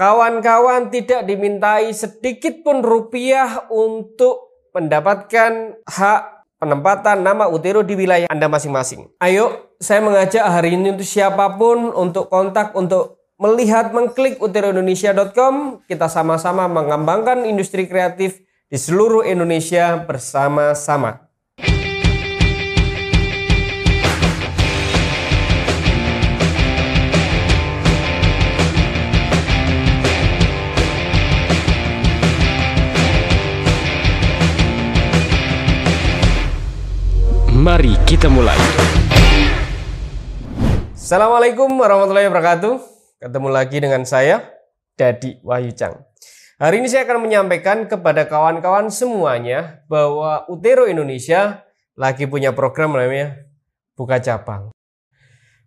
Kawan-kawan tidak dimintai sedikit pun rupiah untuk mendapatkan hak penempatan nama Utero di wilayah Anda masing-masing. Ayo, saya mengajak hari ini untuk siapa pun untuk kontak untuk melihat mengklik uteroindonesia.com. Kita sama-sama mengembangkan industri kreatif di seluruh Indonesia bersama-sama. Mari kita mulai. Assalamualaikum warahmatullahi wabarakatuh. Ketemu lagi dengan saya, Dadi Wahyu Chang. Hari ini saya akan menyampaikan kepada kawan-kawan semuanya bahwa Utero Indonesia lagi punya program namanya Buka Cabang.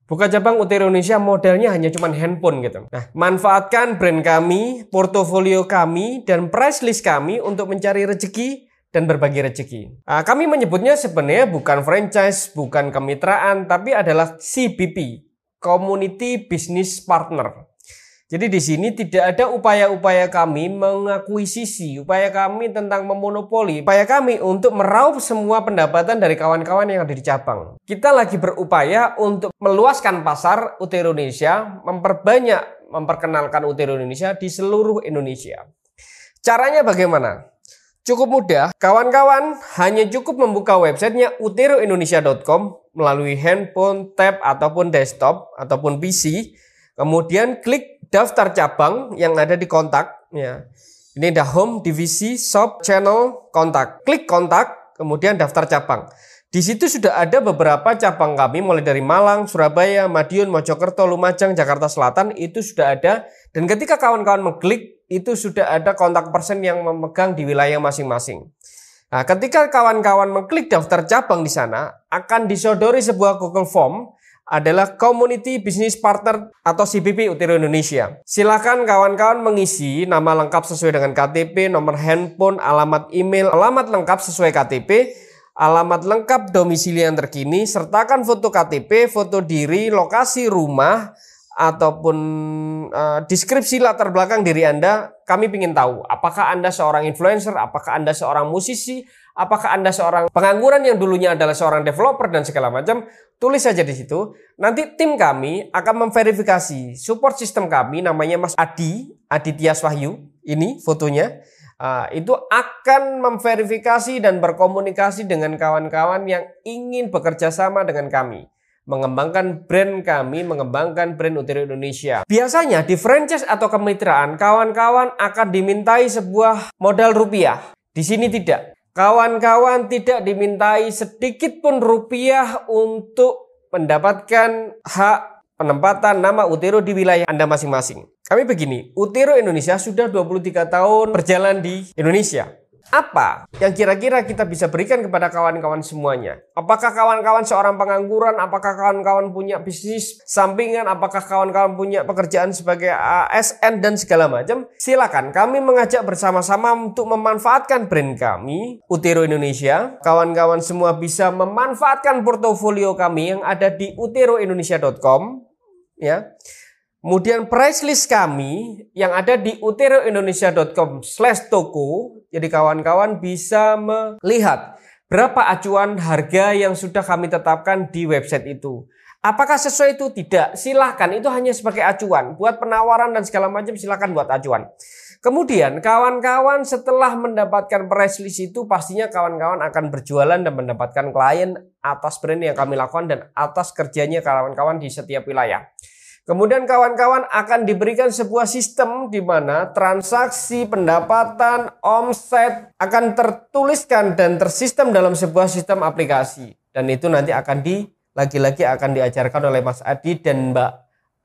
Buka cabang Utero Indonesia modelnya hanya cuma handphone gitu. Nah, manfaatkan brand kami, portofolio kami, dan price list kami untuk mencari rezeki dan berbagi rezeki. Nah, kami menyebutnya sebenarnya bukan franchise, bukan kemitraan, tapi adalah CBP, Community Business Partner. Jadi di sini tidak ada upaya-upaya kami mengakuisisi, upaya kami tentang memonopoli, upaya kami untuk meraup semua pendapatan dari kawan-kawan yang ada di cabang. Kita lagi berupaya untuk meluaskan pasar Utero Indonesia, memperbanyak, memperkenalkan Utero Indonesia di seluruh Indonesia. Caranya bagaimana? Cukup mudah, kawan-kawan hanya cukup membuka websitenya uteroindonesia.com melalui handphone, tab, ataupun desktop, ataupun PC. Kemudian klik daftar cabang yang ada di kontak. Ya. Ini ada home, divisi, shop, channel, kontak. Klik kontak, kemudian daftar cabang. Di situ sudah ada beberapa cabang kami mulai dari Malang, Surabaya, Madiun, Mojokerto, Lumajang, Jakarta Selatan itu sudah ada dan ketika kawan-kawan mengklik itu sudah ada kontak person yang memegang di wilayah masing-masing. Nah, ketika kawan-kawan mengklik daftar cabang di sana akan disodori sebuah Google Form adalah Community Business Partner atau CBP Utero Indonesia. Silakan kawan-kawan mengisi nama lengkap sesuai dengan KTP, nomor handphone, alamat email, alamat lengkap sesuai KTP, alamat lengkap domisili yang terkini, sertakan foto KTP, foto diri, lokasi rumah, ataupun uh, deskripsi latar belakang diri Anda, kami ingin tahu apakah Anda seorang influencer, apakah Anda seorang musisi, apakah Anda seorang pengangguran yang dulunya adalah seorang developer dan segala macam, tulis saja di situ. Nanti tim kami akan memverifikasi support sistem kami namanya Mas Adi, Aditya Wahyu, ini fotonya. Uh, itu akan memverifikasi dan berkomunikasi dengan kawan-kawan yang ingin bekerja sama dengan kami. Mengembangkan brand kami, mengembangkan brand Utero Indonesia. Biasanya di franchise atau kemitraan, kawan-kawan akan dimintai sebuah modal rupiah. Di sini tidak. Kawan-kawan tidak dimintai sedikit pun rupiah untuk mendapatkan hak penempatan nama Utero di wilayah Anda masing-masing. Kami begini, Utero Indonesia sudah 23 tahun berjalan di Indonesia. Apa yang kira-kira kita bisa berikan kepada kawan-kawan semuanya? Apakah kawan-kawan seorang pengangguran? Apakah kawan-kawan punya bisnis sampingan? Apakah kawan-kawan punya pekerjaan sebagai ASN dan segala macam? Silakan kami mengajak bersama-sama untuk memanfaatkan brand kami, Utero Indonesia. Kawan-kawan semua bisa memanfaatkan portofolio kami yang ada di uteroindonesia.com ya. Kemudian price list kami yang ada di uteroindonesia.com slash toko. Jadi kawan-kawan bisa melihat berapa acuan harga yang sudah kami tetapkan di website itu. Apakah sesuai itu? Tidak. Silahkan, itu hanya sebagai acuan. Buat penawaran dan segala macam silahkan buat acuan. Kemudian kawan-kawan setelah mendapatkan price list itu pastinya kawan-kawan akan berjualan dan mendapatkan klien atas brand yang kami lakukan dan atas kerjanya kawan-kawan di setiap wilayah. Kemudian kawan-kawan akan diberikan sebuah sistem di mana transaksi, pendapatan, omset akan tertuliskan dan tersistem dalam sebuah sistem aplikasi. Dan itu nanti akan di lagi-lagi akan diajarkan oleh Mas Adi dan Mbak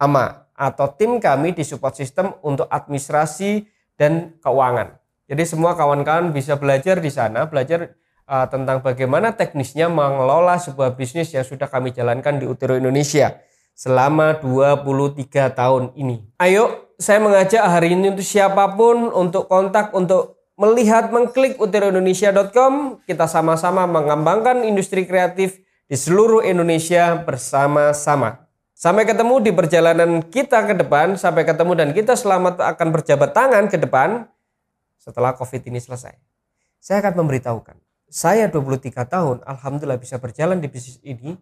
Ama atau tim kami di support system untuk administrasi dan keuangan. Jadi semua kawan-kawan bisa belajar di sana, belajar uh, tentang bagaimana teknisnya mengelola sebuah bisnis yang sudah kami jalankan di Utero Indonesia selama 23 tahun ini. Ayo, saya mengajak hari ini untuk siapa pun untuk kontak untuk melihat mengklik uteroindonesia.com. Kita sama-sama mengembangkan industri kreatif di seluruh Indonesia bersama-sama. Sampai ketemu di perjalanan kita ke depan, sampai ketemu dan kita selamat akan berjabat tangan ke depan setelah COVID ini selesai. Saya akan memberitahukan, saya 23 tahun, Alhamdulillah bisa berjalan di bisnis ini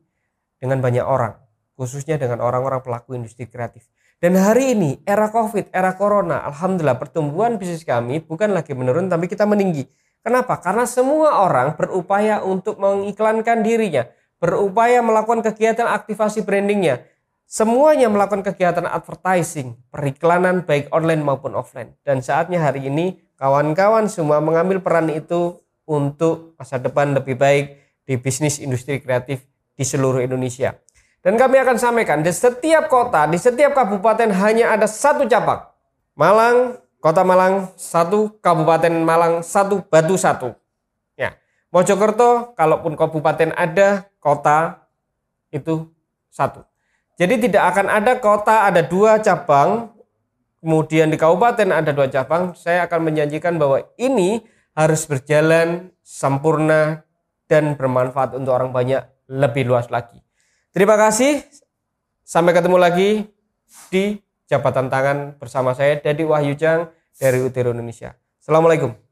dengan banyak orang, khususnya dengan orang-orang pelaku industri kreatif. Dan hari ini, era COVID, era Corona, Alhamdulillah pertumbuhan bisnis kami bukan lagi menurun, tapi kita meninggi. Kenapa? Karena semua orang berupaya untuk mengiklankan dirinya, berupaya melakukan kegiatan aktivasi brandingnya, Semuanya melakukan kegiatan advertising, periklanan baik online maupun offline. Dan saatnya hari ini kawan-kawan semua mengambil peran itu untuk masa depan lebih baik di bisnis industri kreatif di seluruh Indonesia. Dan kami akan sampaikan di setiap kota, di setiap kabupaten hanya ada satu cabang. Malang, kota Malang, satu kabupaten Malang, satu batu satu. Ya, Mojokerto, kalaupun kabupaten ada, kota itu satu. Jadi tidak akan ada kota ada dua cabang, kemudian di kabupaten ada dua cabang. Saya akan menjanjikan bahwa ini harus berjalan sempurna dan bermanfaat untuk orang banyak lebih luas lagi. Terima kasih. Sampai ketemu lagi di jabatan tangan bersama saya Dedi Wahyujang dari Utero Indonesia. Assalamualaikum.